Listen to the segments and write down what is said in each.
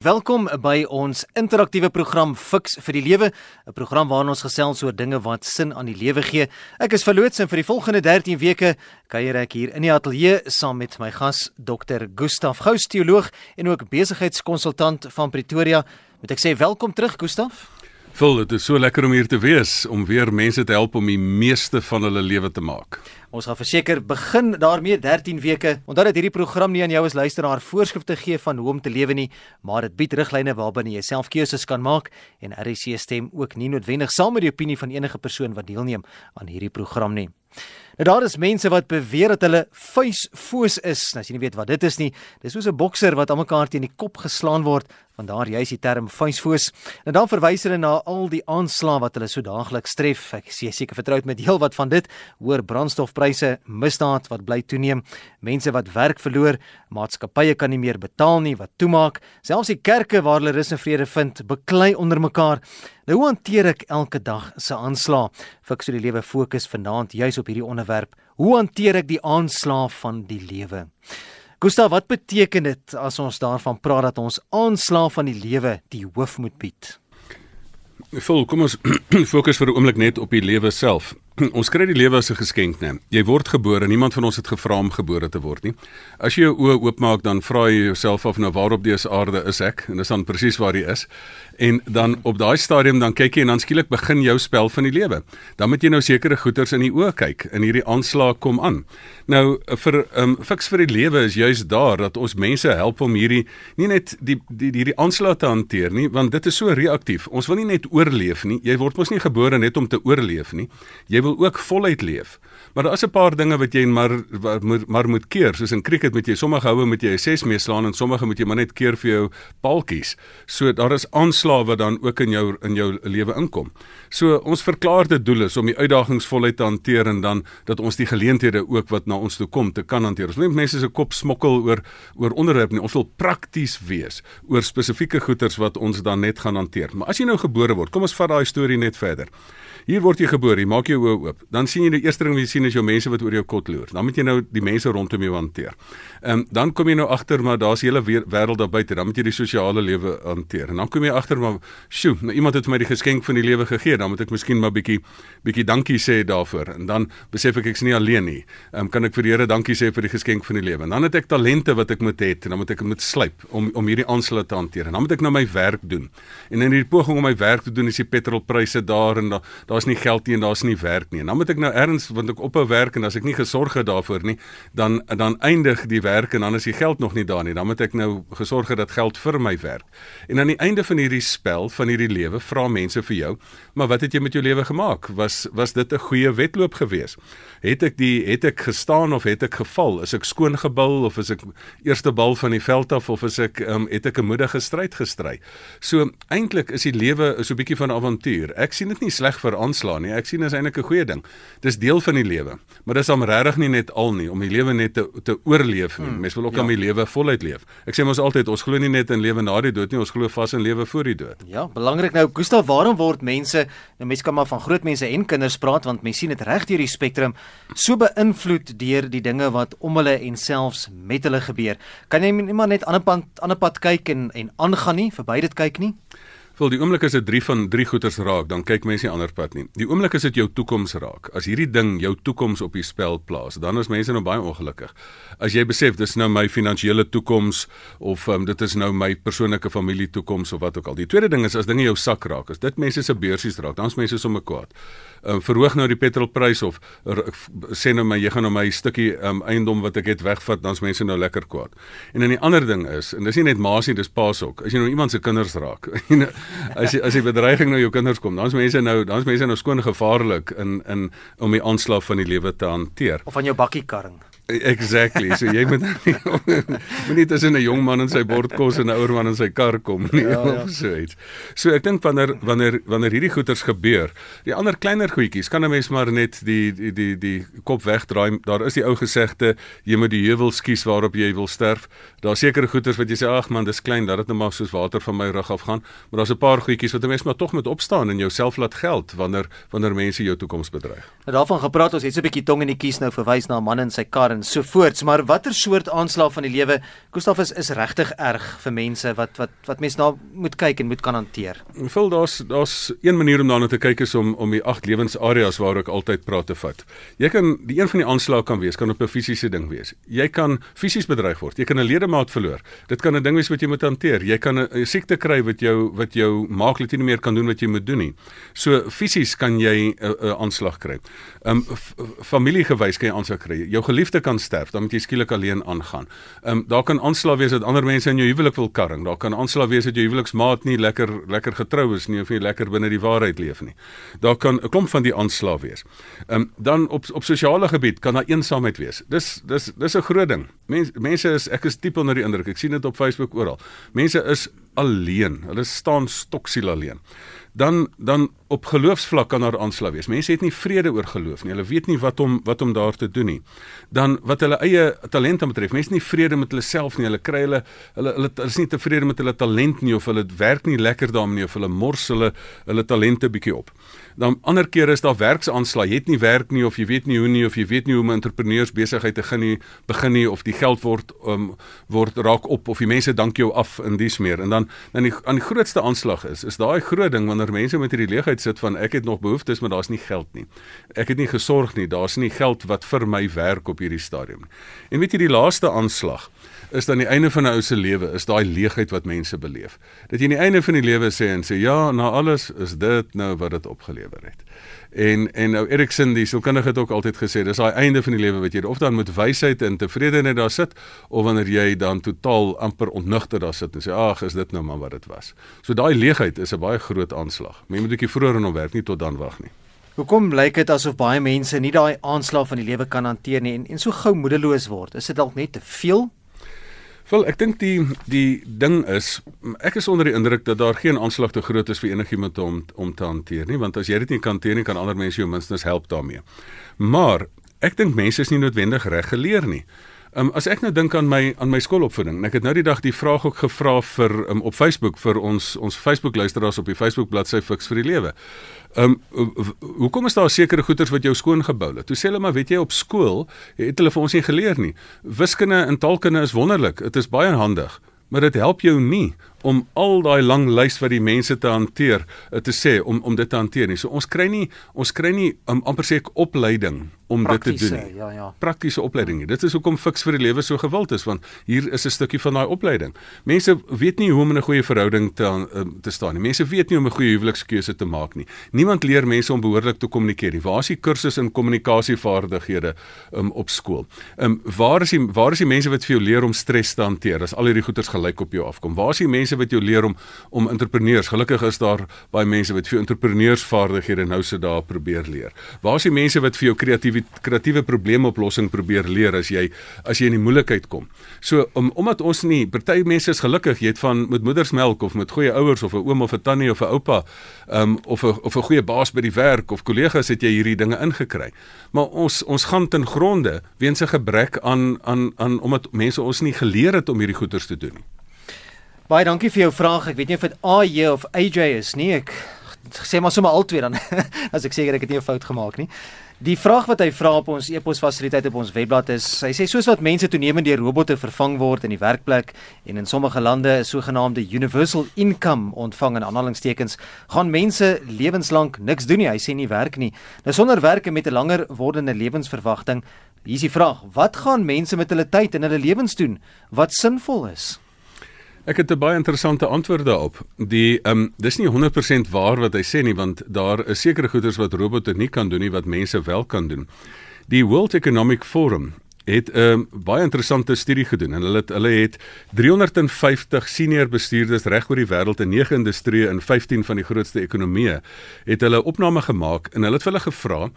Welkom by ons interaktiewe program Fix vir die Lewe, 'n program waarin ons gesels oor dinge wat sin aan die lewe gee. Ek is verloots en vir die volgende 13 weke kuier ek hier in die ateljee saam met my gas Dr. Gustaf Gous, teoloog en ook besigheidskonsultant van Pretoria. Moet ek sê welkom terug Gustaf? Vol, dit is so lekker om hier te wees om weer mense te help om die meeste van hulle lewe te maak. Ons gaan verseker begin daarmee 13 weke. Onthou dat hierdie program nie aan jou as luisteraar voorskrifte gee van hoe om te lewe nie, maar dit bied riglyne waarbinne jy self keuses kan maak en RC stem ook nie noodwendig saam met die opinie van enige persoon wat deelneem aan hierdie program nie. Nou daar is mense wat beweer dat hulle vuisfoos is. Nou as jy nie weet wat dit is nie, dis soos 'n bokser wat almekaar teen die kop geslaan word. Vandaar jy is die term vuisfoos. En dan verwys hulle na al die aanslae wat hulle so daagliks tref. Ek sê seker vertroud met heel wat van dit. Hoër brandstofpryse, misdaad wat bly toeneem, mense wat werk verloor, maatskappye kan nie meer betaal nie, wat toemaak, selfs die kerke waar hulle rus en vrede vind, beklei onder mekaar. Nou hoe hanteer ek elke dag se aanslae? Fiks so die lewe fokus vanaand juis op hierdie onderwerp. Hoe hanteer ek die aanslae van die lewe? Gustav, wat beteken dit as ons daarvan praat dat ons aanslae van die lewe die hoof moet bied? Vol, kom ons fokus vir 'n oomblik net op die lewe self. Ons kry die lewe as 'n geskenk, né? Jy word gebore, niemand van ons het gevra om gebore te word nie. As jy jou oë oopmaak, dan vra jy jouself af nou waarop dese aarde is ek? En dis dan presies waar jy is. En dan op daai stadium dan kyk jy en dan skielik begin jou spel van die lewe. Dan moet jy nou sekere goeters in die oë kyk en hierdie aanslag kom aan. Nou vir um fiks vir die lewe is juis daar dat ons mense help om hierdie nie net die die hierdie aanslag te hanteer nie, want dit is so reaktief. Ons wil nie net oorleef nie. Jy word mos nie gebore net om te oorleef nie. Jy wil ook voluit leef. Maar daar is 'n paar dinge wat jy maar moet maar moet keer. Soos in cricket moet jy sommige houe met jy 'n 6 mee slaan en sommige moet jy maar net keer vir jou paaltjies. So daar is aanslae wat dan ook in jou in jou lewe inkom. So ons verklaarde doel is om die uitdagings voluit te hanteer en dan dat ons die geleenthede ook wat na ons toe kom te kan hanteer. Ons wil nie mense se kop smokkel oor oor onderwerpe nie. Ons wil prakties wees oor spesifieke goeters wat ons dan net gaan hanteer. Maar as jy nou gebore word, kom ons vat daai storie net verder. Hier word jy gebore, jy maak jou oë oop. Dan sien jy die eerste ding wat jy sien is jou mense wat oor jou kot loer. Dan moet jy nou die mense rondom jou hanteer. Ehm um, dan kom jy nou agter maar daar's 'n hele wêreld daar buite. Dan moet jy die sosiale lewe hanteer. En dan kom jy agter maar, sjoe, nou iemand het vir my die geskenk van die lewe gegee. Dan moet ek miskien maar bietjie bietjie dankie sê daarvoor. En dan besef ek ek's nie alleen nie. Ehm um, kan ek vir die Here dankie sê vir die geskenk van die lewe. En dan het ek talente wat ek moet hê en dan moet ek moet slyp om om hierdie aanslag te hanteer. En dan moet ek nou my werk doen. En in hierdie poging om my werk te doen is die petrolpryse daar en daar daar's nie geld nie en daar's nie werk nie. En dan moet ek nou erns want ek ophou werk en as ek nie gesorg het daarvoor nie, dan dan eindig die werk en dan is die geld nog nie daar nie. Dan moet ek nou gesorg het dat geld vir my werk. En aan die einde van hierdie spel van hierdie lewe vra mense vir jou, maar wat het jy met jou lewe gemaak? Was was dit 'n goeie wedloop geweest? Het ek die het ek gestaan of het ek geval? Is ek skoon gebul of is ek eerste bal van die veld af of is ek um, het ek 'n moedige stryd gestry? So eintlik is die lewe so 'n bietjie van 'n avontuur. Ek sien dit nie sleg vir aanslaan nie. Ek sien dit is eintlik 'n goeie ding. Dis deel van die lewe. Maar dis om regtig nie net al nie om die lewe net te te oorleef nie. Hmm, Mens wil ook ja. aan die lewe voluit leef. Ek sê mos altyd ons glo nie net in lewe na die dood nie, ons glo vas in lewe voor die dood. Ja, belangrik nou, Gustav, waarom word mense, nou mense kan maar van groot mense en kinders praat want mense sien dit reg deur die spektrum so beïnvloed deur die dinge wat om hulle en selfs met hulle gebeur. Kan jy nie maar net aan 'n pad aan 'n pad kyk en en aangaan nie, verby dit kyk nie? Wel die oomblik as dit 3 van 3 goeters raak, dan kyk mense nie ander pad nie. Die oomblik as dit jou toekoms raak, as hierdie ding jou toekoms op die spel plaas, dan is mense nou baie ongelukkig. As jy besef dis nou my finansiële toekoms of um, dit is nou my persoonlike familie toekoms of wat ook al. Die tweede ding is as dinge jou sak raak, as dit mense se beursies raak, dan is mense sommer kwaad. Um, verhoog nou die petrolprys of sê nou my jy gaan nou my stukkie um, eiendom wat ek het wegvat, dan is mense nou lekker kwaad. En dan die ander ding is, en dis nie net maas nie, dis paas ook. As jy nou iemand se kinders raak, as jy as die bedreiging nou jou kinders kom, dan's mense nou dan's mense nou skoon gevaarlik in in om die aanslag van die lewe te hanteer. Of van jou bakkie karring. Exactly. So jy moet moenie tussen 'n jong man en sy bordkos en 'n ouer man en sy kar kom nie ja, ja. of so iets. So ek dink wanneer wanneer wanneer hierdie goeters gebeur, die ander kleiner goedjies kan 'n mens maar net die die die die kop wegdraai. Daar is die ou gesegde, jy moet die heuwel skies waarop jy wil sterf. Daar seker goeters wat jy sê ag man, dis klein, laat dit net maar soos water van my rug af gaan. Maar daar's 'n paar goedjies wat 'n mens maar tog moet opstaan en jouself laat geld wanneer wanneer mense jou toekoms bedreig. Nou daarvan gepraat ons het so 'n bietjie tong in die kies nou verwys na 'n man en sy kar en so voorts, maar watter soort aanslag van die lewe Gustaf is is regtig erg vir mense wat wat wat mense na moet kyk en moet kan hanteer. Vul daar's daar's een manier om daarna te kyk is om om die agt lewensareas waar ek altyd praat te vat. Jy kan die een van die aanslae kan wees, kan op 'n fisiese ding wees. Jy kan fisies bedreig word. Jy kan 'n ledemaat verloor. Dit kan 'n ding wees wat jy moet hanteer. Jy kan 'n siekte kry wat jou wat jou maak dat jy nie meer kan doen wat jy moet doen nie. So fisies kan jy 'n aanslag kry. Um familiegewys kan jy aanslag kry. Jou geliefde kan sterf, dan moet jy skielik alleen aangaan. Um daar kan aanslag wees dat ander mense in jou huwelik wil karring. Daar kan aanslag wees dat jou huweliksmaat nie lekker lekker getrou is nie of nie lekker binne die waarheid leef nie. Daar kan 'n klomp van die aanslag wees. Um dan op op sosiale gebied kan daar eensaamheid wees. Dis dis dis 'n groot ding. Mense mense is ek is diep onder die indruk. Ek sien dit op Facebook oral. Mense is alleen. Hulle staan stoksiel alleen dan dan op geloofsvlak kan daar aanslag wees. Mense het nie vrede oor geloof nie. Hulle weet nie wat om wat om daar te doen nie. Dan wat hulle eie talente betref, mense nie vrede met hulle self nie. Hulle kry hulle hulle hulle is nie tevrede met hulle talent nie of hulle werk nie lekker daarmee nie of hulle mors hulle hulle talente bietjie op dan ander kere is daar werksaanslag. Jy het nie werk nie of jy weet nie hoe nie of jy weet nie hoe om 'n entrepreneurs besigheid te begin nie, begin nie of die geld word um, word raak op of die mense dank jou af in dies meer. En dan dan die aan die grootste aanslag is is daai groot ding wanneer mense met hierdie leegheid sit van ek het nog behoeftes maar daar's nie geld nie. Ek het nie gesorg nie. Daar's nie geld wat vir my werk op hierdie stadium nie. En weet jy die laaste aanslag is dan die einde van 'n ou se lewe is daai leegheid wat mense beleef. Dat jy aan die einde van die lewe sê en sê ja, na alles is dit nou wat dit opgelewer het. En en nou Erikson die sielkundige het ook altyd gesê dis daai einde van die lewe wat jy of dan met wysheid en tevredenheid daar sit of wanneer jy dan totaal amper ontnugter daar sit en sê ag is dit nou maar wat dit was. So daai leegheid is 'n baie groot aanslag. Mense moet 'n bietjie vroeër in hom werk nie tot dan wag nie. Hoekom lyk dit asof baie mense nie daai aanslag van die lewe kan hanteer nie en en so gou moedeloos word? Is dit dalk net te veel? Wel, ek dink die die ding is ek is onder die indruk dat daar geen aanslag te groot is vir enigiemand om om te hanteer nie, want as jy dit nie kan hanteer nie, kan ander mense jou minstens help daarmee. Maar ek dink mense is nie noodwendig reg geleer nie. Um, as ek nou dink aan my aan my skoolopvoeding, ek het nou die dag die vraag ook gevra vir um, op Facebook vir ons ons Facebook luisteraars op die Facebook bladsy Fix vir die Lewe. Ehm um, hoekom is daar sekere goeders wat jou skoon gebou het? Toe sê hulle maar weet jy op skool het hulle vir ons nie geleer nie. Wiskunde en taalkunde is wonderlik. Dit is baie handig, maar dit help jou nie om al daai lang lys wat die mense te hanteer eh, te sê om om dit te hanteer nie. So ons kry nie ons kry nie um, amper sê ek opleiding om dit te doen. Nie. Ja ja. Praktiese opleiding. Dit is hoekom fiks vir die lewe so gewild is want hier is 'n stukkie van daai opleiding. Mense weet nie hoe om in 'n goeie verhouding te um, te staan nie. Mense weet nie hoe om 'n goeie huwelikskeuse te maak nie. Niemand leer mense om behoorlik te kommunikeer nie. Waar is die kursus in kommunikasievaardighede um, op skool? Ehm um, waar is die waar is die mense wat vir jou leer om stres te hanteer as al hierdie goeters gelyk op jou afkom? Waar is die mense mense wat jou leer om om entrepreneurs. Gelukkig is daar baie mense wat vir jou entrepreneursvaardighede nou se daar probeer leer. Waar is die mense wat vir jou kreatiewe kreatiewe probleemoplossing probeer leer as jy as jy in die moeilikheid kom? So om omdat ons nie party mense is gelukkig, jy het van met moedersmelk of met goeie ouers of 'n oom of 'n tannie of 'n oupa, um, of 'n of 'n goeie baas by die werk of kollegas het jy hierdie dinge ingekry. Maar ons ons gaan ten gronde weens 'n gebrek aan aan aan omdat mense ons nie geleer het om hierdie goeders te doen nie. Baie dankie vir jou vraag. Ek weet nie of dit AJ of AJ is nie. Ek sê maar sommer albei dan as ek seker ek het nie 'n fout gemaak nie. Die vraag wat hy vra op ons e-pos fasiliteit op ons webblad is, hy sê soos wat mense toenemend deur robotte vervang word in die werkplek en in sommige lande 'n sogenaamde universal income ontvang in aanhalingstekens, gaan mense lewenslank niks doen nie. Hy sê nie werk nie. Nou sonder werk en met 'n langer wordende lewensverwagting, hier is die vraag: Wat gaan mense met hulle tyd en hulle lewens doen wat sinvol is? Ek het 'n baie interessante antwoord daarop. Die ehm um, dis nie 100% waar wat hy sê nie want daar is sekere goederes wat robotte nie kan doen nie wat mense wel kan doen. Die World Economic Forum het 'n um, baie interessante studie gedoen en hulle het hulle het 350 senior bestuurders reg oor die wêreld in 9 industrieë in 15 van die grootste ekonomieë het hulle opname gemaak en hulle het hulle gevra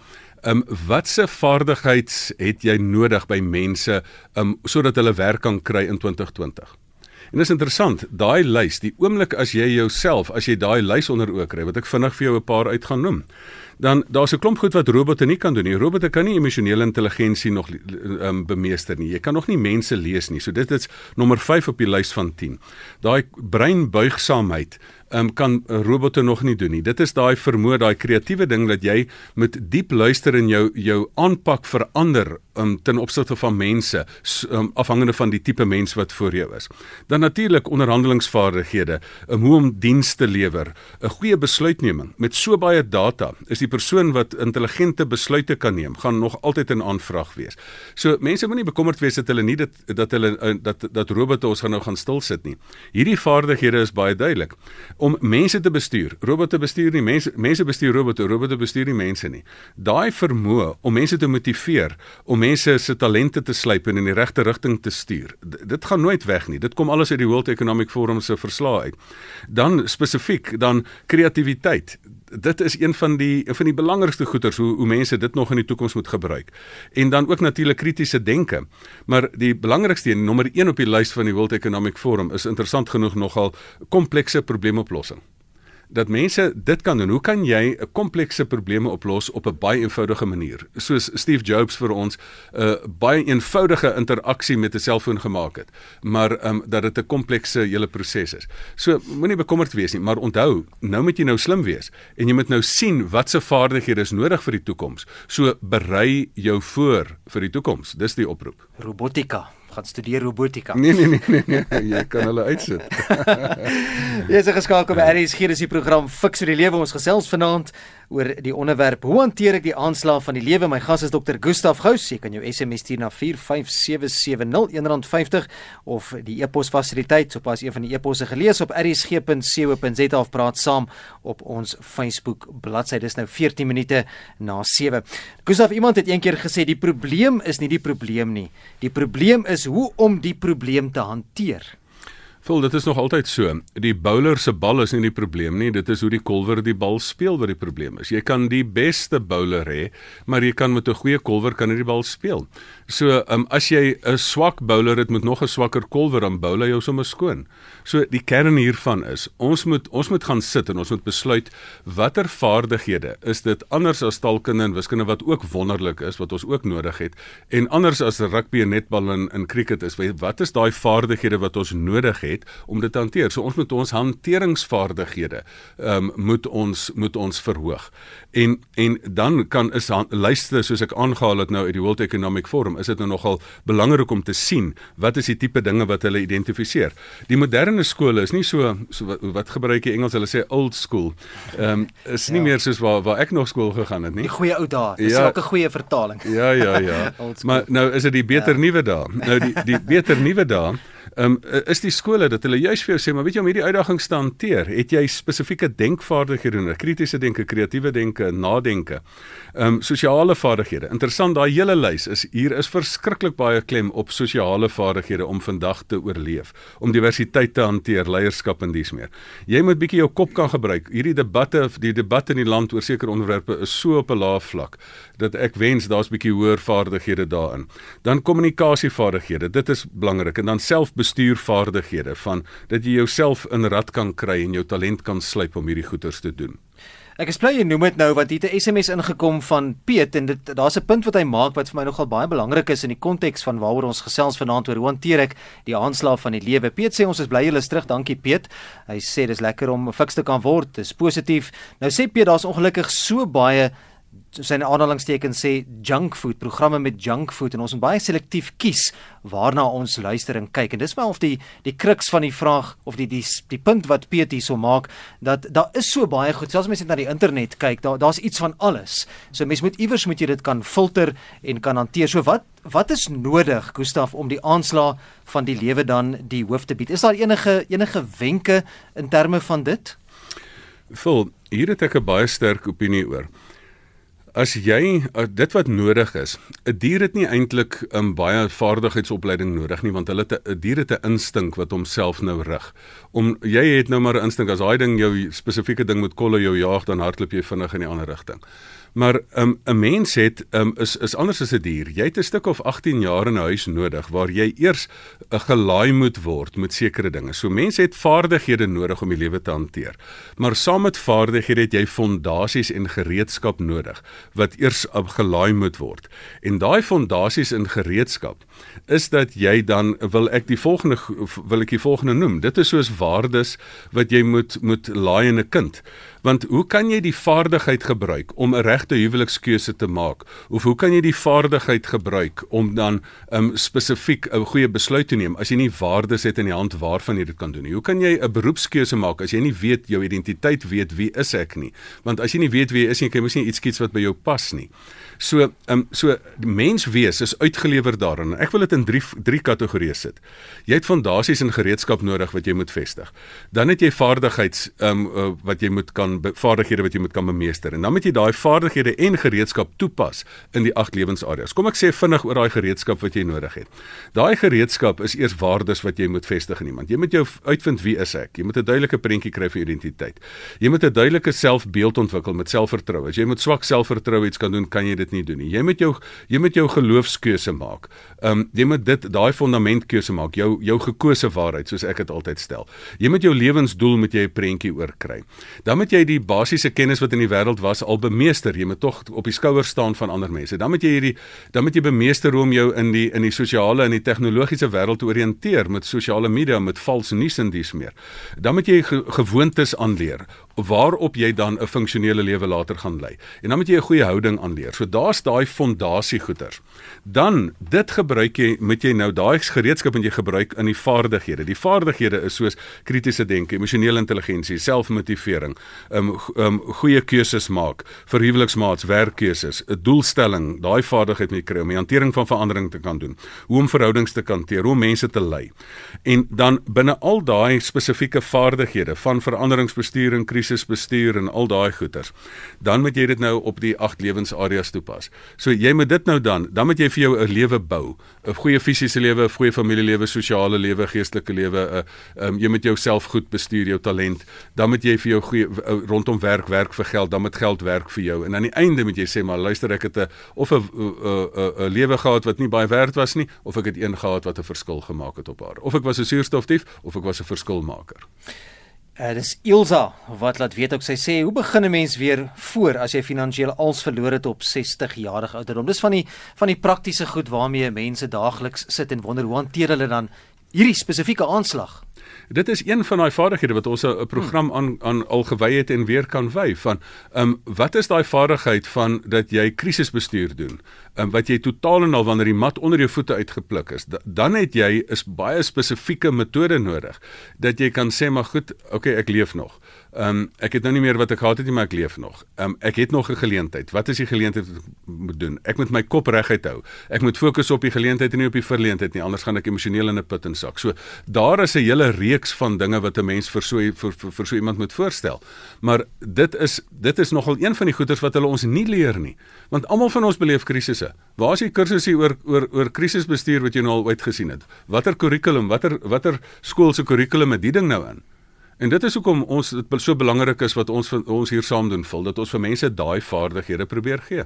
Ehm um, watse vaardighede het jy nodig by mense um sodat hulle werk kan kry in 2020? En dis interessant, daai lys, die oomblik as jy jouself, as jy daai lys onder oë kry, wat ek vinnig vir jou 'n paar uit gaan noem, dan daar's 'n klomp goed wat robotte nie kan doen nie. Robotte kan nie emosionele intelligensie nog um, bemeester nie. Jy kan nog nie mense lees nie. So dit is nommer 5 op die lys van 10. Daai breinbuigsaamheid um, kan robotte nog nie doen nie. Dit is daai vermoë, daai kreatiewe ding dat jy met diep luister in jou jou aanpak verander um, ten opsigte van mense um, afhangende van die tipe mens wat voor jou is. Dan natuurlik onderhandelingsvaardighede, um, hoe om dienste te lewer, 'n goeie besluitneming. Met so baie data is die persoon wat intelligente besluite kan neem, gaan nog altyd 'n aanvraag wees. So mense moenie bekommerd wees dat hulle nie dit dat hulle uh, dat dat robotte ons gaan nou gaan stil sit nie. Hierdie vaardighede is baie duidelik om mense te bestuur. Robotte bestuur nie mense mense bestuur robotte, robotte bestuur nie mense nie. Daai vermoë om mense te motiveer om mense se talente te slyp en in die regte rigting te stuur. D dit gaan nooit weg nie. Dit kom alles uit die World Economic Forum se verslae uit. Dan spesifiek dan kreatiwiteit. Dit is een van die een van die belangrikste goeders hoe hoe mense dit nog in die toekoms moet gebruik. En dan ook natuurlik kritiese denke. Maar die belangrikste een, nommer 1 op die lys van die World Economic Forum is interessant genoeg nogal komplekse probleemoplossing dat mense dit kan doen. Hoe kan jy komplekse probleme oplos op 'n baie eenvoudige manier? Soos Steve Jobs vir ons 'n uh, baie eenvoudige interaksie met 'n selfoon gemaak het, maar um, dat dit 'n komplekse hele proses is. So moenie bekommerd wees nie, maar onthou, nou moet jy nou slim wees en jy moet nou sien watse vaardighede is nodig vir die toekoms. So berei jou voor vir die toekoms. Dis die oproep. Robotika gaan studeer robotika. Nee nee nee nee, nee. jy kan hulle uitsit. Jy is geskakel by RSG, dis die program Fix vir die lewe. Ons gesels vanaand oor die onderwerp hoe hanteer ek die aanslag van die lewe? My gas is dokter Gustaf Gous. Jy kan jou SMS stuur na 45770 R1.50 of die e-pos fasiliteit sopas een van die e-posse gelees op rsg.co.za of praat saam op ons Facebook bladsy. Dis nou 14 minute na 7. Gustaf, iemand het eendag gesê die probleem is nie die probleem nie. Die probleem is hoe om die probleem te hanteer. Vol, dit is nog altyd so. Die bowler se bal is nie die probleem nie, dit is hoe die kolwer die bal speel wat die probleem is. Jy kan die beste bowler hê, maar jy kan met 'n goeie kolwer kan nie die bal speel. So, um, as jy 'n swak bowler het met nog 'n swakker kolwer, dan bowl hy jou sommer skoon. So die kern hiervan is, ons moet ons moet gaan sit en ons moet besluit watter vaardighede is dit anders as taalkunde en wiskunde wat ook wonderlik is wat ons ook nodig het en anders as rugby en netbal en in cricket is wat is daai vaardighede wat ons nodig het het om dit te hanteer. So ons moet ons hanteringsvaardighede ehm um, moet ons moet ons verhoog. En en dan kan is luister soos ek aangehaal het nou uit die World Economic Forum, is dit nou nogal belangrik om te sien wat is die tipe dinge wat hulle identifiseer. Die moderne skole is nie so, so wat, wat gebruik jy Engels, hulle sê old school. Ehm um, is nie ja. meer soos waar waar ek nog skool gegaan het nie. Die goeie ou dae. Dis ja, ook 'n goeie vertaling. Ja ja ja. maar nou is dit die beter ja. nuwe dae. Nou die die beter nuwe dae um, is die skole dat hulle juist vir jou sê, maar weet jy om hierdie uitdagings te hanteer, het jy spesifieke denkvaardighede nodig, kritiese denke, kreatiewe denke, nadenke. Um, sosiale vaardighede. Interessant, daai hele lys is hier is verskriklik baie klem op sosiale vaardighede om vandag te oorleef, om diversiteit te hanteer, leierskap en dies meer. Jy moet bietjie jou kop kan gebruik. Hierdie debatte, die debat in die land oor sekere onderwerpe is so op 'n lae vlak dat ek wens daar's bietjie hoër vaardighede daarin. Dan kommunikasievaardighede, dit is belangrik en dan selfbestuurvaardighede van dat jy jouself in rad kan kry en jou talent kan slyp om hierdie goeters te doen. Ek is bly jy noem dit nou want hier 'n SMS ingekom van Piet en dit daar's 'n punt wat hy maak wat vir my nogal baie belangrik is in die konteks van waaroor ons gesels vanaand oor hoe hanteer ek die aanslag van die lewe. Piet sê ons is bly jy is terug. Dankie Piet. Hy sê dis lekker om fiks te kan word. Dis positief. Nou sê Piet daar's ongelukkig so baie sy aanhalingstekens sê junk food programme met junk food en ons moet baie selektief kies waarna ons luister en kyk. En dis maar of die die kruks van die vraag of die die die punt wat Piet hierso maak dat daar is so baie goed. Selfs mense net na die internet kyk daar daar's iets van alles. So mense moet iewers moet jy dit kan filter en kan hanteer. So wat wat is nodig Gustaf om die aanslag van die lewe dan die hoof te bied? Is daar enige enige wenke in terme van dit? Vol hier het ek 'n baie sterk opinie oor As jy uh, dit wat nodig is, 'n dier het nie eintlik 'n um, baie vaardigheidsopleiding nodig nie want hulle het 'n dier het 'n instink wat homself nou rig. Om jy het nou maar 'n instink as daai ding jou spesifieke ding moet kolle jou jaag dan hardloop jy vinnig in die ander rigting. Maar 'n um, mens het um, is is anders as 'n dier. Jy het 'n stuk of 18 jaar in 'n huis nodig waar jy eers 'n uh, gelaai moet word met sekere dinge. So mense het vaardighede nodig om die lewe te hanteer. Maar saam met vaardighede het jy fondasies en gereedskap nodig wat eers gelaai moet word. En daai fondasies in gereedskap is dat jy dan wil ek die volgende wil ek die volgende noem. Dit is soos waardes wat jy moet moet laai in 'n kind. Want hoe kan jy die vaardigheid gebruik om 'n regte huwelikskeuse te maak? Of hoe kan jy die vaardigheid gebruik om dan um, spesifiek 'n goeie besluit te neem as jy nie waardes het in die hand waarvan jy dit kan doen nie? Hoe kan jy 'n beroepskeuse maak as jy nie weet jou identiteit weet wie is ek nie? Want as jy nie weet wie jy is nie, kan jy mos nie iets kies wat by jou pas nie. So, ehm um, so die menswees is uitgelewer daarin. Ek wil dit in drie drie kategorieë sit. Jy het fondasies en gereedskap nodig wat jy moet vestig. Dan het jy vaardigheids ehm um, uh, wat jy moet kan vaardighede wat jy moet kan bemeester. En dan moet jy daai vaardighede en gereedskap toepas in die agt lewensareas. Kom ek sê vinnig oor daai gereedskap wat jy nodig het. Daai gereedskap is eers waardes wat jy moet vestig in iemand. Jy moet jou uitvind wie is ek? Jy moet 'n duidelike prentjie kry vir identiteit. Jy moet 'n duidelike selfbeeld ontwikkel met selfvertroue. As jy met swak selfvertroue iets kan doen, kan jy dit nie doen nie. Jy moet jou jy moet jou geloofskeuse maak. Ehm um, jy moet dit daai fondamentkeuse maak, jou jou gekose waarheid soos ek dit altyd stel. Jy moet jou lewensdoel met jy 'n prentjie oor kry. Dan moet jy die basiese kennis wat in die wêreld was al bemeester. Jy moet tog op die skouers staan van ander mense. Dan moet jy hierdie dan moet jy bemeester om jou in die in die sosiale en die tegnologiese wêreld te oriënteer met sosiale media, met vals nuus en dies meer. Dan moet jy ge gewoontes aanleer waarop jy dan 'n funksionele lewe later gaan lei. En dan moet jy 'n goeie houding aanleer. So daar's daai fondasie goeters. Dan dit gebruik jy met jy nou daai gereedskap wat jy gebruik in die vaardighede. Die vaardighede is soos kritiese denke, emosionele intelligensie, selfmotivering, um um goeie keuses maak, vir huweliksmaats, werkkeuses, 'n doelstelling, daai vaardigheid moet jy kry om die hantering van verandering te kan doen, hoe om verhoudings te hanteer, hoe om mense te lei. En dan binne al daai spesifieke vaardighede van veranderingsbestuur en krisisbestuur en al daai goeters. Dan moet jy dit nou op die agt lewensareas toepas. So jy moet dit nou dan, dan moet jy vir jou 'n lewe bou, 'n goeie fisiese lewe, 'n goeie familielewe, sosiale lewe, geestelike lewe, 'n um, jy moet jouself goed bestuur, jou talent. Dan moet jy vir jou goeie uh, rondom werk werk vir geld, dan moet geld werk vir jou. En aan die einde moet jy sê maar luister ek het 'n of 'n 'n 'n lewe gehad wat nie baie werd was nie of ek het een gehad wat 'n verskil gemaak het op haar. Of ek was 'n suurstofdief of ek was 'n verskilmaker. Uh, dis Ilsa wat laat weet ook sy sê hoe begin 'n mens weer voor as jy finansiëel als verloor het op 60 jarige ouderdom. Dis van die van die praktiese goed waarmee mense daagliks sit en wonder hoe hanteer hulle dan hierdie spesifieke aanslag. Dit is een van daai vaardighede wat ons 'n program aan aan al gewy het en weer kan wy van ehm um, wat is daai vaardigheid van dat jy krisisbestuur doen? Ehm um, wat jy totaal en al wanneer die mat onder jou voete uitgepluk is, da, dan het jy is baie spesifieke metode nodig dat jy kan sê maar goed, okay, ek leef nog. Ehm um, ek het nou nie meer wat ek gehad het nie, maar ek leef nog. Ehm um, ek het nog 'n geleentheid. Wat is die geleentheid wat ek moet doen? Ek moet my kop reguit hou. Ek moet fokus op die geleentheid en nie op die verleentheid nie, anders gaan ek emosioneel in 'n put insak. So daar is 'n hele reeks van dinge wat 'n mens vir so vir, vir, vir so iemand moet voorstel. Maar dit is dit is nogal een van die goeters wat hulle ons nie leer nie. Want almal van ons beleef krisisse. Waar is die kursusse oor oor oor krisisbestuur wat jy nou al uitgesien het? Watter kurrikulum, watter watter skool se kurrikulum het die ding nou in? En dit is hoekom ons dit so belangrik is wat ons ons hier saam doen vul dat ons vir mense daai vaardighede probeer gee.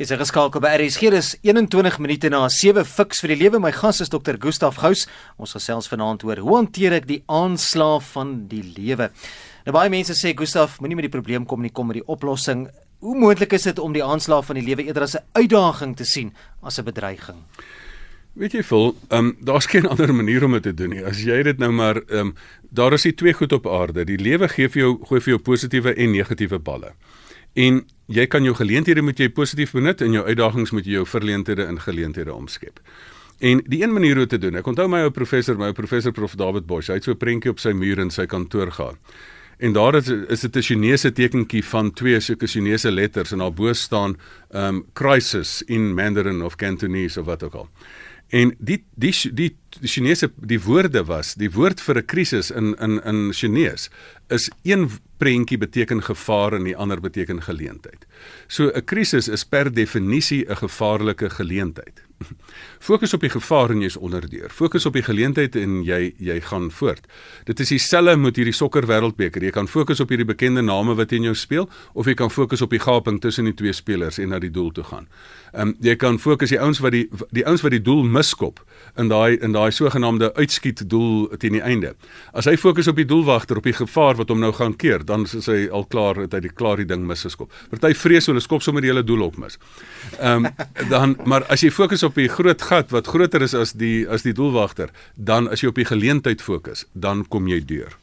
Is er geskakel by RSG is 21 minute na 7 fiks vir die lewe. My gas is Dr. Gustaf Gous. Ons gesels vanaand oor hoe hanteer ek die aanslaaf van die lewe. Nou baie mense sê Gustaf, moenie met die probleem kom nie, kom met die oplossing. Hoe moontlik is dit om die aanslaaf van die lewe eerder as 'n uitdaging te sien as 'n bedreiging? Weet jy vol, ehm um, daar's geen ander manier om dit te doen nie. As jy dit nou maar ehm um, daar is die twee goed op aarde. Die lewe gee vir jou gooi vir jou positiewe en negatiewe balle. En jy kan jou geleenthede moet jy positief benut en jou uitdagings moet jy jou verleenthede in geleenthede omskep. En die een manier hoe te doen. Ek onthou my ou professor, my ou professor Prof David Bosch, hy het so 'n prentjie op sy muur in sy kantoor gehad. En daar is is dit 'n Chinese tekentjie van twee sulke Chinese letters en daarbo staan um crisis in Mandarin of Cantonese of wat ook al. En die die die die Chinese die woorde was, die woord vir 'n krisis in in in Chinees is een prentjie beteken gevaar en die ander beteken geleentheid. So 'n krisis is per definisie 'n gevaarlike geleentheid. Fokus op die gevaar en jy's onderdeur. Fokus op die geleentheid en jy jy gaan voort. Dit is dieselfde met hierdie sokker wêreldbeker. Jy kan fokus op hierdie bekende name wat teen jou speel of jy kan fokus op die gaping tussen die twee spelers en na die doel toe gaan. Ehm um, jy kan fokus die ouens wat die die ouens wat die doel miskop in daai in daai sogenaamde uitskiet doel teen die einde. As hy fokus op die doelwagter op die gevaar wat hom nou gaan keer, dan is hy al klaar het hy die klaar die ding misgeskop. Party vrees hulle skop sommer die hele doel op mis. Ehm um, dan maar as jy fokus op die groot gat wat groter is as die as die doelwagter, dan as jy op die geleentheid fokus, dan kom jy deur.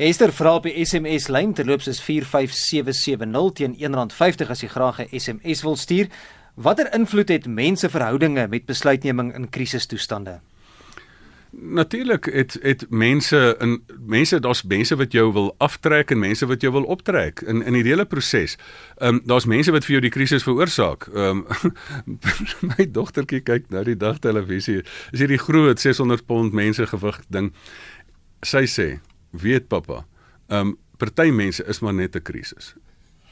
Esther vra op die SMS lyn terloops is 45770 teen R1.50 as jy graag 'n SMS wil stuur. Watter invloed het menseverhoudinge met besluitneming in krisistoestande? Natuurlik het het mense in mense daar's mense wat jou wil aftrek en mense wat jou wil optrek in in die hele proses. Ehm um, daar's mense wat vir jou die krisis veroorsaak. Ehm um, my dogtertjie kyk nou die dag televisie. Is hierdie groot 600 pond mense gewig ding. Sy sê, "Weet pappa, ehm um, party mense is maar net 'n krisis."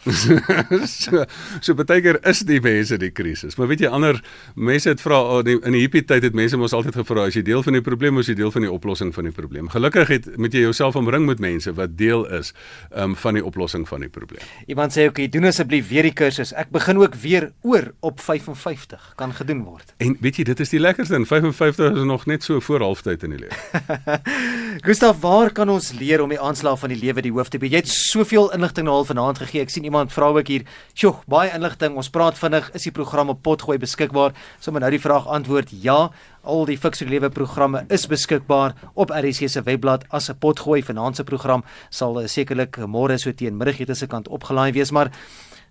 so so baie keer is die mense die krisis. Maar weet jy ander mense het vra oh, in die hippie tyd het mense mos altyd gevra as jy deel van die probleem is jy deel van die oplossing van die probleem. Gelukkig het moet jy jouself omring met mense wat deel is um, van die oplossing van die probleem. Iemand sê okay, doen asseblief weer die kursus. Ek begin ook weer oor op 55 kan gedoen word. En weet jy dit is die lekkerste. 55 is nog net so voor halftyd in die lewe. Gustav, waar kan ons leer om die aanslag van die lewe die hoof te be? Jy het soveel inligting nou al vanaand gegee. Ek sien iemand vra ook hier, "Sjoe, baie inligting. Ons praat vinnig. Is die program op Potgooi beskikbaar?" Sommige nou die vraag antwoord: "Ja, al die Fix vir Lewe programme is beskikbaar op RC se webblad as 'n Potgooi vanaand se program sal uh, sekerlik môre so teen middagete se kant opgelaai wees, maar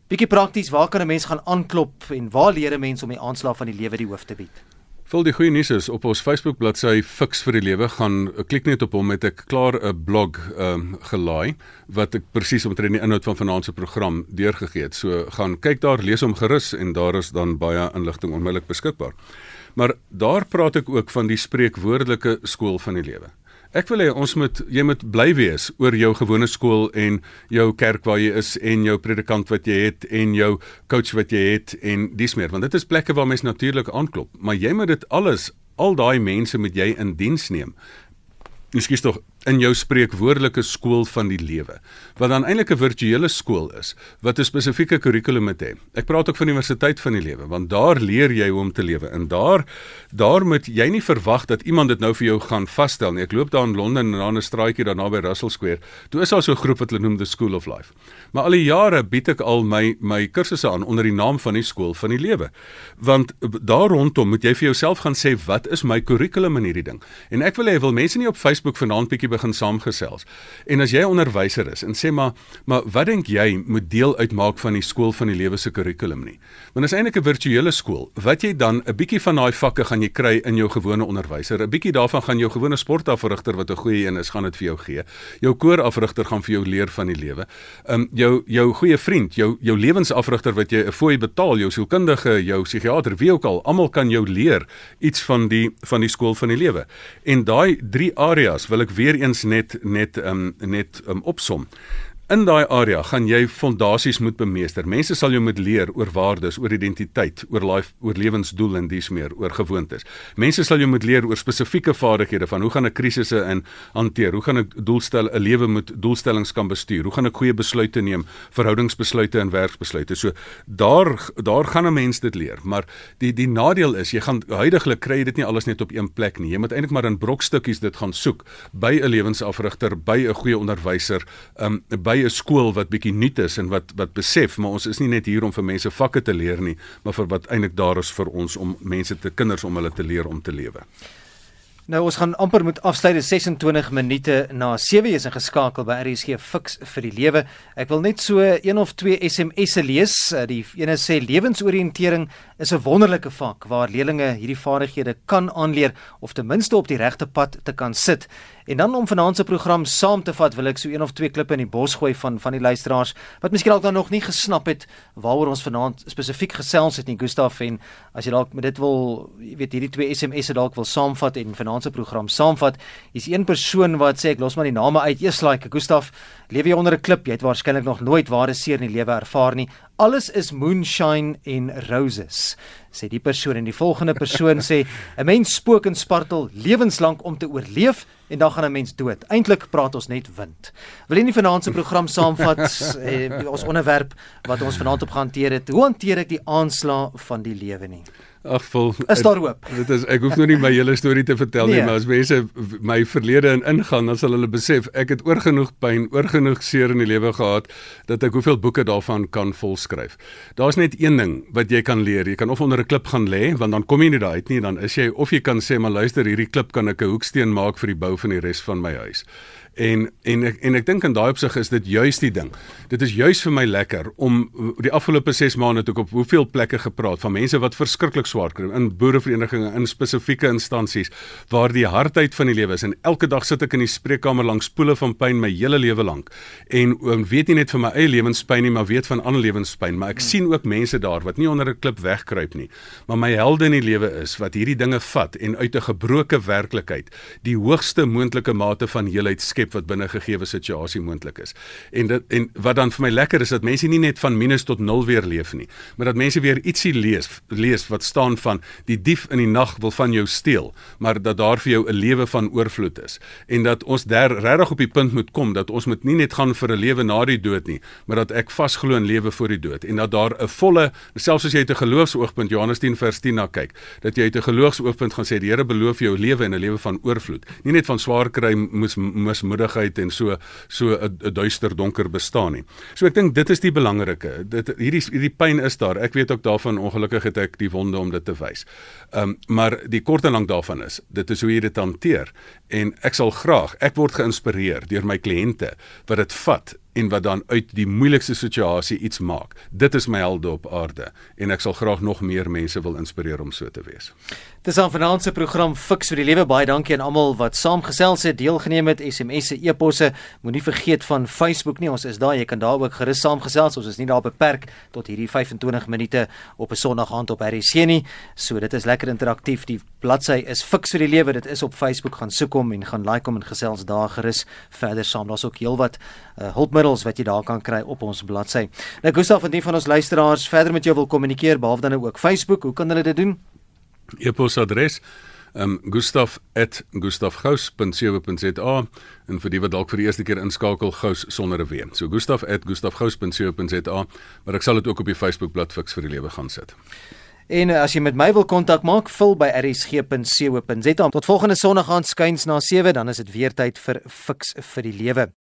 bietjie prakties, waar kan 'n mens gaan aanklop en waar leer 'n mens om die aanslag van die lewe die hoof te bied?" Vol die goeie nuus is op ons Facebook bladsy Fix vir die lewe gaan eh, klik net op hom met ek klaar 'n blog ehm um, gelaai wat ek presies omtrent die inhoud van vanaand se program deurgegee het. So gaan kyk daar, lees hom gerus en daar is dan baie inligting onmiddellik beskikbaar. Maar daar praat ek ook van die spreekwoordelike skool van die lewe. Ek wil hê ons moet jy moet bly wees oor jou gewone skool en jou kerk waar jy is en jou predikant wat jy het en jou coach wat jy het en dis meer want dit is plekke waar mense natuurlik aanklop maar jy moet dit alles al daai mense moet jy in diens neem. Ekskuus tog in jou spreekwoordelike skool van die lewe wat dan eintlik 'n virtuele skool is wat 'n spesifieke kurrikulum het. Ek praat ook van universiteit van die lewe want daar leer jy hoe om te lewe en daar daar moet jy nie verwag dat iemand dit nou vir jou gaan vasstel nie. Ek loop daar in Londen en daar 'n straatjie daar naby Russell Square. Toe is daar so 'n groep wat hulle noem the School of Life. Maar al die jare bied ek al my my kursusse aan onder die naam van die skool van die lewe. Want daar rondom moet jy vir jouself gaan sê wat is my kurrikulum in hierdie ding. En ek wil hê wil mense nie op Facebook vanaand bietjie begin saamgesels. En as jy onderwyser is en sê maar maar wat dink jy moet deel uitmaak van die skool van die lewe se kurrikulum nie? Want dit is eintlik 'n virtuele skool. Wat jy dan 'n bietjie van daai vakke gaan jy kry in jou gewone onderwyser. 'n Bietjie daarvan gaan jou gewone sportafrigter wat 'n goeie een is, gaan dit vir jou gee. Jou koorafrigter gaan vir jou leer van die lewe. Um jou jou goeie vriend, jou jou lewensafrigter wat jy 'n fooi betaal, jou sielkundige, jou psigiater, wie ook al, almal kan jou leer iets van die van die skool van die lewe. En daai drie areas wil ek weer eens net net um, net um, opsom. In daai area gaan jy fondasies moet bemeester. Mense sal jou moet leer oor waardes, oor identiteit, oor life, oor lewensdoel en dis meer, oor gewoontes. Mense sal jou moet leer oor spesifieke vaardighede van hoe gaan ek krisisse in hanteer? Hoe gaan ek doelstel 'n lewe met doelstellings kan bestuur? Hoe gaan ek goeie besluite neem, verhoudingsbesluite en werksbesluite? So daar daar gaan 'n mens dit leer, maar die die nadeel is jy gaan huidigelik kry dit nie alles net op een plek nie. Jy moet eintlik maar in brokstukkies dit gaan soek by 'n lewensafrigter, by 'n goeie onderwyser, um, by by 'n skool wat bietjie nuut is en wat wat besef maar ons is nie net hier om vir mense vakke te leer nie, maar vir wat eintlik daar is vir ons om mense te kinders om hulle te leer om te lewe. Nou ons gaan amper moet afsluit 26 minute na 7 is ingeskakel by RSG Fix vir die lewe. Ek wil net so een of twee SMS'e lees. Die ene sê lewensoriëntering is 'n wonderlike vak waar leerders hierdie vaardighede kan aanleer of ten minste op die regte pad te kan sit. En dan om vanaand se program saam te vat, wil ek so een of twee klippe in die bos gooi van van die luisteraars wat miskien dalk nog nie gesnap het waaroor ons vanaand spesifiek gesels het nie, Gustaf en as jy dalk met dit wil, jy weet hierdie twee SMS'e dalk wil saamvat en vanaand se program saamvat, is een persoon wat sê ek los maar die name uit. Eers like Gustaf, lewe jy onder 'n klip? Jy het waarskynlik nog nooit ware seer in die lewe ervaar nie. Alles is moonshine en roses sê die persoon en die volgende persoon sê 'n mens spook en spartel lewenslank om te oorleef en dan gaan 'n mens dood. Eintlik praat ons net wind. Wil jy nie vanaand se program saamvat eh, ons onderwerp wat ons vanaand op gehanteer het. Hoe hanteer ek die aanslag van die lewe nie? Ag vol. Is daar hoop? Dit is ek hoef nou nie my hele storie te vertel nee. nie, maar as mense my verlede in ingaan, dan sal hulle besef ek het oorgenoeg pyn, oorgenoeg seer in die lewe gehad dat ek hoeveel boeke daarvan kan volskryf. Daar's net een ding wat jy kan leer. Jy kan of onder 'n klip gaan lê, want dan kom jy nie daar uit nie, dan is jy of jy kan sê maar luister, hierdie klip kan ek 'n hoeksteen maak vir die bou van die res van my huis. En en ek en ek dink in daai opsig is dit juis die ding. Dit is juis vir my lekker om die afgelope 6 maande toe op hoeveel plekke gepraat van mense wat verskriklik swaar kry in boereverenigings in spesifieke instansies waar die hardheid van die lewe is en elke dag sit ek in die spreekkamer langs poele van pyn my hele lewe lank en um, weet nie net van my eie lewenspyn nie maar weet van ander lewenspyn maar ek hmm. sien ook mense daar wat nie onder 'n klip wegkruip nie maar my helde in die lewe is wat hierdie dinge vat en uit 'n gebroke werklikheid die hoogste moontlike mate van heelheid skep skep wat binne 'n gegeewe situasie moontlik is. En dit en wat dan vir my lekker is dat mense nie net van minus tot 0 weer leef nie, maar dat mense weer ietsie lees, lees wat staan van die dief in die nag wil van jou steel, maar dat daar vir jou 'n lewe van oorvloed is. En dat ons daar regtig op die punt moet kom dat ons moet nie net gaan vir 'n lewe na die dood nie, maar dat ek vasglo in lewe voor die dood. En dat daar 'n volle selfs as jy uit 'n geloofsoogpunt Johannes 10 vers 10 na kyk, dat jy uit 'n geloofsoogpunt gaan sê die Here beloof jou lewe en 'n lewe van oorvloed, nie net van swaar kry moes moes moedigheid en so so 'n duister donker bestaan nie. So ek dink dit is die belangrike. Dit hierdie hierdie pyn is daar. Ek weet ook daarvan ongelukkig het ek die wonde om dit te wys. Ehm um, maar die kort en lank daarvan is, dit is hoe jy dit hanteer en ek sal graag, ek word geïnspireer deur my kliënte wat dit vat en wat dan uit die moeilikste situasie iets maak. Dit is my helde op aarde en ek sal graag nog meer mense wil inspireer om so te wees. Dis aan vanaand se program Fix vir die Lewe. Baie dankie aan almal wat saamgesels het, deelgeneem het, SMS'e, e-posse. Moenie vergeet van Facebook nie. Ons is daar. Jy kan daar ook gerus saamgesels. Ons is nie daar beperk tot hierdie 25 minute op 'n Sondag aand op RC nie. So dit is lekker interaktief. Die bladsy is Fix vir die Lewe. Dit is op Facebook. Gaan soek hom en gaan like hom en gesels daar gerus verder saam. Daar's ook heelwat uh, hulpmiddels wat jy daar kan kry op ons bladsy. Nou Gustaf, indien van ons luisteraars verder met jou wil kommunikeer behalwe dan ook Facebook, hoe kan hulle dit doen? E-posadres um gustaf@gustafgous.co.za en vir die wat dalk vir die eerste keer inskakel gous sonder 'n w. So gustaf@gustafgous.co.za, maar ek sal dit ook op die Facebookblad Fix vir die Lewe gaan sit. En as jy met my wil kontak maak, vul by rsg.co.za. Tot volgende Sondag aand skuins na 7, dan is dit weer tyd vir Fix vir die Lewe.